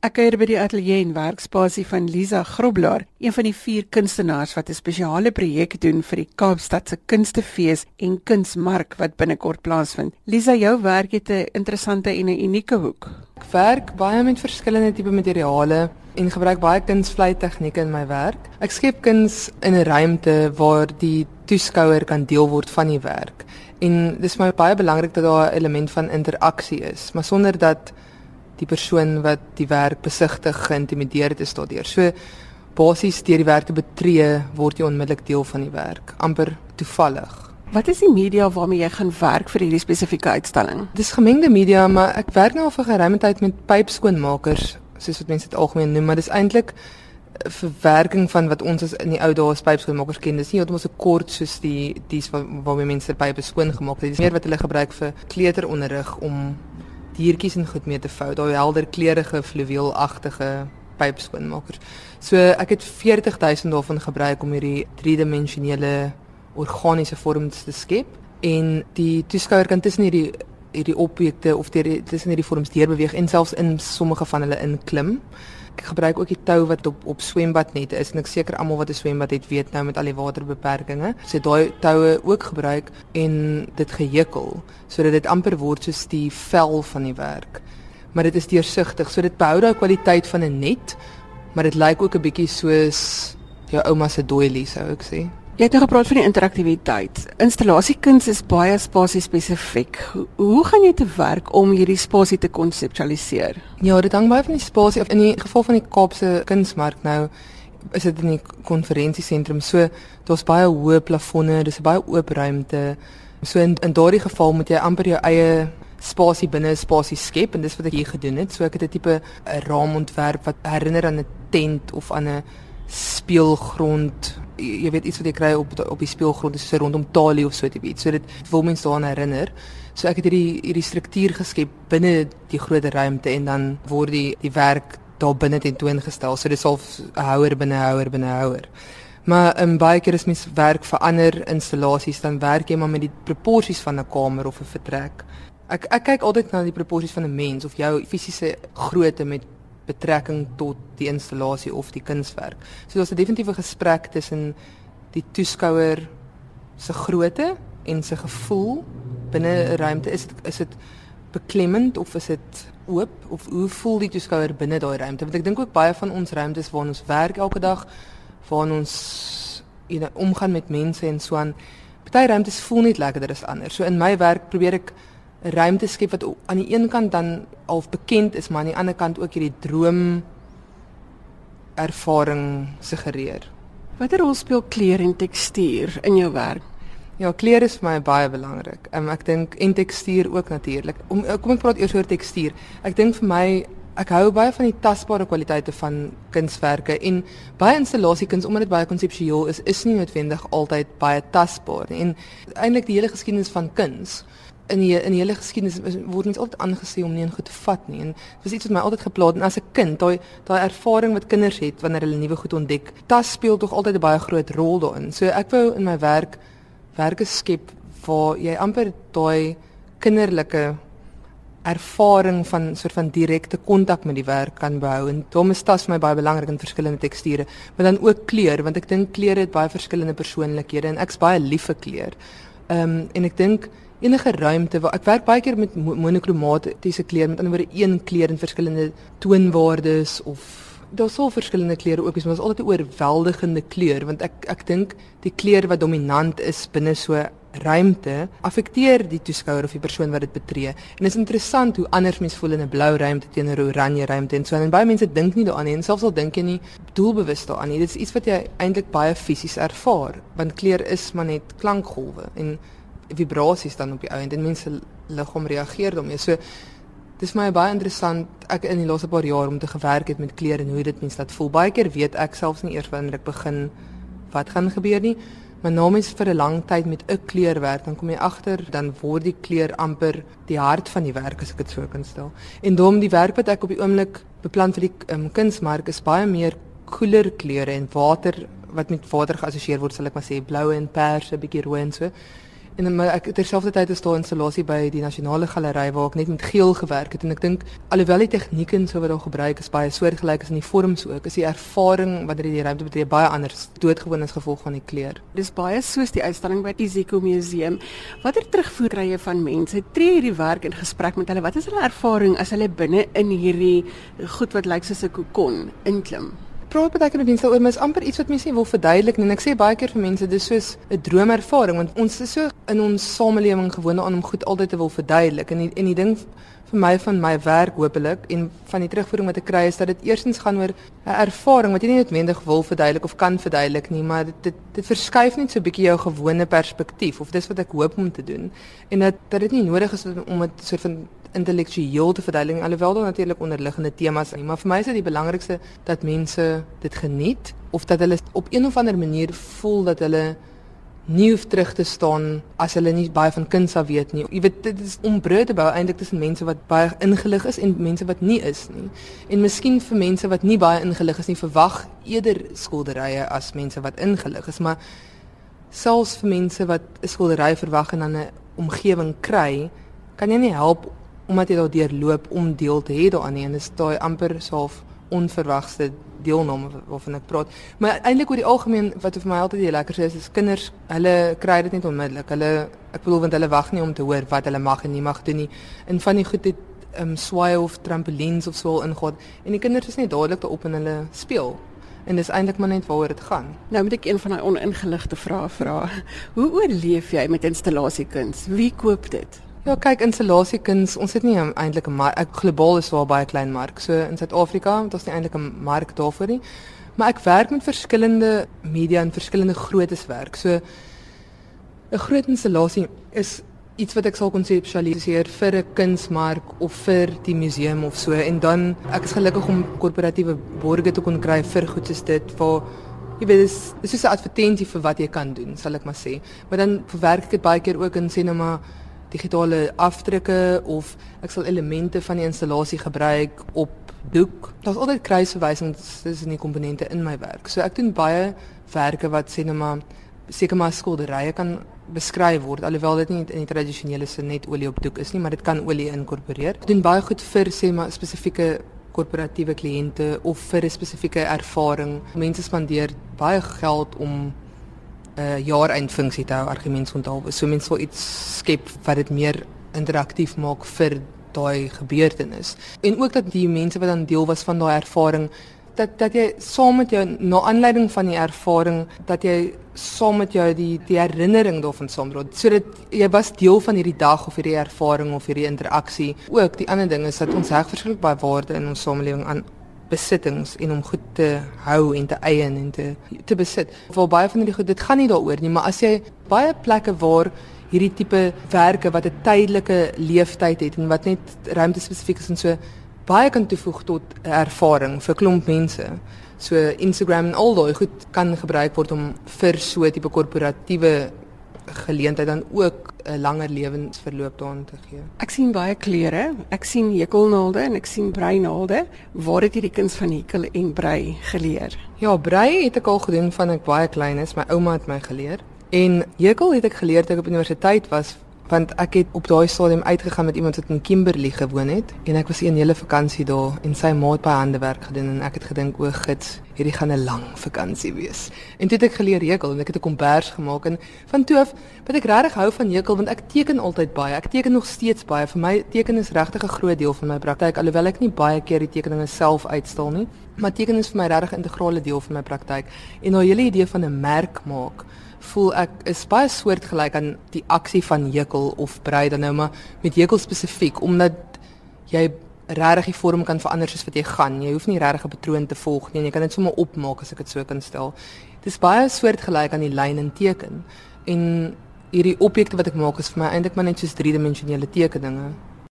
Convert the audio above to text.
Ek kuier by die ateljee en werkspasie van Lisa Grobler, een van die vier kunstenaars wat 'n spesiale projek doen vir die Kaapstad se Kunstefees en Kunsmark wat binnekort plaasvind. Lisa, jou werk het 'n interessante en 'n unieke hoek. Ek werk baie met verskillende tipe materiale en gebruik baie kunstvlei tegnieke in my werk. Ek skep kuns in 'n ruimte waar die toeskouer kan deel word van die werk. En dis vir my baie belangrik dat daar 'n element van interaksie is, maar sonder dat die persoon wat die werk besigtig geïntimideer is daardeur. So basies deur die werk te betree word jy onmiddellik deel van die werk, amper toevallig. Wat is die media waarmee jy gaan werk vir hierdie spesifieke uitstalling? Dis gemengde media, maar ek werk nou al vir geruime tyd met pypskoonmakers, soos wat mense dit algemeen noem, maar dis eintlik verwerking van wat ons as in die ou dae as pypskoonmakers ken. Dis nie heeltemal so kort soos die dis waarmee mense pype skoon gemaak het. Dis meer wat hulle gebruik vir kleuteronderrig om diertjies en goed mee te vou, daai helder kleurige fluweelagtige pypskoonmakers. So ek het 40000 daarvan gebruik om hierdie driedimensionele organiese vorms te skep en die toeskouer kan tussen hierdie hierdie objekte of tussen hierdie vorms deurbeweeg en selfs in sommige van hulle inklim. Ek gebruik ook die tou wat op op swembadnette is en ek seker almal wat 'n swembad het weet nou met al die waterbeperkings. So daai toue ook gebruik en dit gehekkel sodat dit amper word soos die vel van die werk. Maar dit is deursigtig, so dit behou daai kwaliteit van 'n net, maar dit lyk ook 'n bietjie soos jou ouma se doilie sou ek sê. Jy het nou gepraat van die interaktiwiteit. Installasiekuns is baie spasie spesifiek. Hoe, gaan jy te werk om hierdie spasie te konseptualiseer? Ja, dit hang baie van die spasie af. In die geval van die Kaapse Kunsmark nou is dit in die konferensiesentrum. So daar's baie hoë plafonne, dis 'n baie oop ruimte. So in, in daardie geval moet jy amper jou eie spasie binne 'n spasie skep en dis wat ek hier gedoen het. So ek het 'n tipe 'n raamontwerp wat herinner aan 'n tent of aan 'n speelgrond jy weet iets wat jy kry op op die speelgrond is so rondom talie of so iets. So dit wil mense daaraan herinner. So ek het hierdie hierdie struktuur geskep binne die groot ruimte en dan word die die werk daar binne tentoongestel. So dis al houer binne houer binne houer. Maar in baie keer is mens werk vir ander installasies dan werk jy maar met die proporsies van 'n kamer of 'n vertrek. Ek ek kyk altyd na die proporsies van 'n mens of jou fisiese grootte met betrekking tot die installasie of die kunswerk. So daar's 'n definitiewe gesprek tussen die toeskouer se grootte en sy gevoel binne 'n ruimte. Is dit is dit beklemmend of is dit oop of hoe voel die toeskouer binne daai ruimte? Want ek dink ook baie van ons ruimtes waar ons werk elke dag, waar ons in omgaan met mense en so aan. Party ruimtes voel net lekkerder as ander. So in my werk probeer ek ruimte skep wat aan die een kant dan half bekend is, maar aan die ander kant ook hierdie droom ervaring suggereer. Watter rol speel kleur en tekstuur in jou werk? Ja, kleur is vir my baie belangrik. Um, ek dink en tekstuur ook natuurlik. Om kom ek praat eers oor tekstuur. Ek dink vir my ek hou baie van die tasbare kwaliteite van kunswerke en baie installasiekuns omdat dit baie konseptueel is, is nie noodwendig altyd baie tasbaar nie. En eintlik die hele geskiedenis van kuns in die in die hele geskiedenis word mens altyd aangesê om nie in goed te vat nie. En dit was iets wat my altyd geplaag het as 'n kind daai daai ervaring wat kinders het wanneer hulle nuwe goed ontdek tas speel tog altyd 'n baie groot rol daarin. So ek wou in my werk werke skep waar jy amper daai kinderlike ervaring van soort van direkte kontak met die werk kan behou. En daarom is tas vir my baie belangrik in verskillende teksture maar dan ook kleur want ek dink kleure het baie verskillende persoonlikhede en ek's baie lief vir kleur. Ehm um, en ek dink enige ruimte waar ek werk baie keer met monokromatiese kleure met ander woorde een kleur in verskillende toonwaardes of daar's so verskillende kleure ook is maar is altyd 'n oorweldigende kleur want ek ek dink die kleur wat dominant is binne so ruimte affekteer die toeskouer of die persoon wat dit betree. En dit is interessant hoe anders mense voel in 'n blou ruimte teenoor 'n oranje ruimte en so en baie mense dink nie daaraan nie en selfs al dink jy nie doelbewus daaraan nie. Dit is iets wat jy eintlik baie fisies ervaar want kleur is maar net klankgolwe en vibrasies dan op die ou en mense liggaam reageer daarmee. So dis my baie interessant ek in die laaste paar jaar om te gewerk het met kleure en hoe dit mense laat voel. Baie keer weet ek selfs nie eers wanneer ek begin wat gaan gebeur nie. Maar nou mens vir 'n lang tyd met 'n kleur werk, dan kom jy agter dan word die kleur amper die hart van die werk as ek dit so kan stel. En daarom die werk wat ek op die oomblik beplan vir die um, kunsmark is baie meer koeler kleure en water wat met water geassosieer word, sal ek maar sê blou en pers, 'n bietjie rooi en so En maar ek terselfdertyd is daar 'n installasie by die Nasionale Galery waar ek net met geel gewerk het en ek dink alhoewel die tegnieke en so wat daar gebruik is baie soortgelyk as in die vorms ook, is die ervaring wanneer jy die ruimte betree baie anders doodgewoon as gevolg van die kleur. Dis baie soos die uitstalling by die Ziko Museum. Watter terugvoer kry jy van mense? Tree hierdie werk in gesprek met hulle? Wat is hulle ervaring as hulle binne in hierdie goed wat lyk soos 'n kokon inklim? Praat baie keer met mense oor, maar is amper iets wat mense nie wil verduidelik nie. En ek sê baie keer vir mense dis soos 'n droomervaring want ons is so in ons samelewing gewoond aan om goed altyd te wil verduidelik. En die, en die ding vir my van my werk hopelik en van die terugvoering wat ek kry is dat dit eerstens gaan oor 'n ervaring wat jy nie noodwendig wil verduidelik of kan verduidelik nie, maar dit dit, dit verskuif net so 'n bietjie jou gewone perspektief of dis wat ek hoop om te doen. En dat dat dit nie nodig is om 'n soort van intellektueel te verduidelik alhoewel daar natuurlik onderliggende temas is, maar vir my is dit die belangrikste dat mense dit geniet of dat hulle op een of ander manier voel dat hulle nie hoef terug te staan as hulle nie baie van kuns af weet nie. Jy weet dit is om brood te bou eintlik tussen mense wat baie ingelig is en mense wat nie is nie. En miskien vir mense wat nie baie ingelig is nie, verwag eerder skilderye as mense wat ingelig is, maar selfs vir mense wat 'n skildery verwag en dan 'n omgewing kry, kan jy nie help omdat jy daardeur loop om deel te hê daaraan nie en dit is daai amper soof onverwagte deelname waarvan ek praat. Maar eintlik oor die algemeen wat vir my altyd die lekkerste is, is kinders, kry dit net onmiddellik. Hulle ek bedoel want hulle wag nie om te hoor wat hulle mag en nie mag doen nie. En van die goed het ehm um, swaai of trampolines of so ingaan en die kinders is net dadelik daarop en hulle speel. En dis eintlik maar net waaroor dit gaan. Nou moet ek een van daai oningeligte vrae vra. Hoe oorleef jy met installasiekuns? Wie koop dit? Ja, kyk installasiekuns, ons het nie eintlik 'n mark. Globaal is wel baie klein mark. So in Suid-Afrika, dit is nie eintlik 'n mark daarvoor nie. Maar ek werk met verskillende media en verskillende groottes werk. So 'n groot installasie is iets wat ek sal konseptualiseer vir 'n kunsmark of vir die museum of so en dan ek is gelukkig om korporatiewe borge te kon kry vir goed soos dit waar jy weet dis dis is 'n advertensie vir wat jy kan doen, sal ek maar sê. Maar dan verwerk ek dit baie keer ook in sê nou maar digitale afdrukke of ek sal elemente van die installasie gebruik op doek. Daar's altyd kruisverwysings tussen die komponente in my werk. So ek doen baie werke wat sê net maar seker maar skilderye kan beskryf word alhoewel dit nie in die tradisionele sin net olie op doek is nie, maar dit kan olie inkorporeer. Ek doen baie goed vir sê maar spesifieke korporatiewe kliënte of vir 'n spesifieke ervaring. Mense spandeer baie geld om uh, jaareindfunksie te hou argumentsonthaalwe. So mense wil iets skep wat dit meer interaktief maak vir daai gebeurtenis. En ook dat die mense wat dan deel was van daai ervaring dat dat jy saam met jou na aanleiding van die ervaring dat jy saam met jou die die herinnering daarvan saamdra. Sodat jy was deel van hierdie dag of hierdie ervaring of hierdie interaksie. Ook die ander ding is dat ons heg verskriklik baie waarde in ons samelewing aan besittings en om goed te hou en te eien en te te besit. Vir baie van die goed dit gaan nie daaroor nie, maar as jy baie plekke waar hierdie tipe werke wat 'n tydelike leeftyd het en wat net ruimte spesifiek is en so baie kan toevoeg tot ervaring vir klomp mense. So Instagram en al daai goed kan gebruik word om vir so 'n tipe korporatiewe geleentheid dan ook 'n langer lewensverloop daarin te gee. Ek sien baie kleure. Ek sien hekelnaalde en ek sien breinaalde. Waar het jy die kuns van hekel en brei geleer? Ja, brei het ek al gedoen van ek baie klein is. My ouma het my geleer. En hekel het ek geleer toe ek op universiteit was want ek het op daai stadium uitgegaan met iemand wat in Kimberley gewoon het en ek was 'n hele vakansie daar en sy ma het baie handewerk gedoen en ek het gedink o, gits, hierdie gaan 'n lang vakansie wees. En toe het ek geleer hekel en ek het 'n kombers gemaak en van toe af wat ek regtig hou van hekel want ek teken altyd baie. Ek teken nog steeds baie. Vir my teken is regtig 'n groot deel van my praktyk alhoewel ek nie baie keer die tekeninge self uitstal nie. Maar teken is vir my regtig 'n integrale deel van my praktyk en nou hele idee van 'n merk maak voel ek is baie soortgelyk aan die aksie van hekel of brei dan nou maar met hekel spesifiek omdat jy regtig die vorm kan verander soos wat jy gaan. Jy hoef nie regtig 'n patroon te volg nie. Jy kan dit sommer opmaak as ek dit so kan stel. Dit is baie soortgelyk aan die lyn en teken. En hierdie objekte wat ek maak is vir my eintlik maar net soos driedimensionele tekeninge.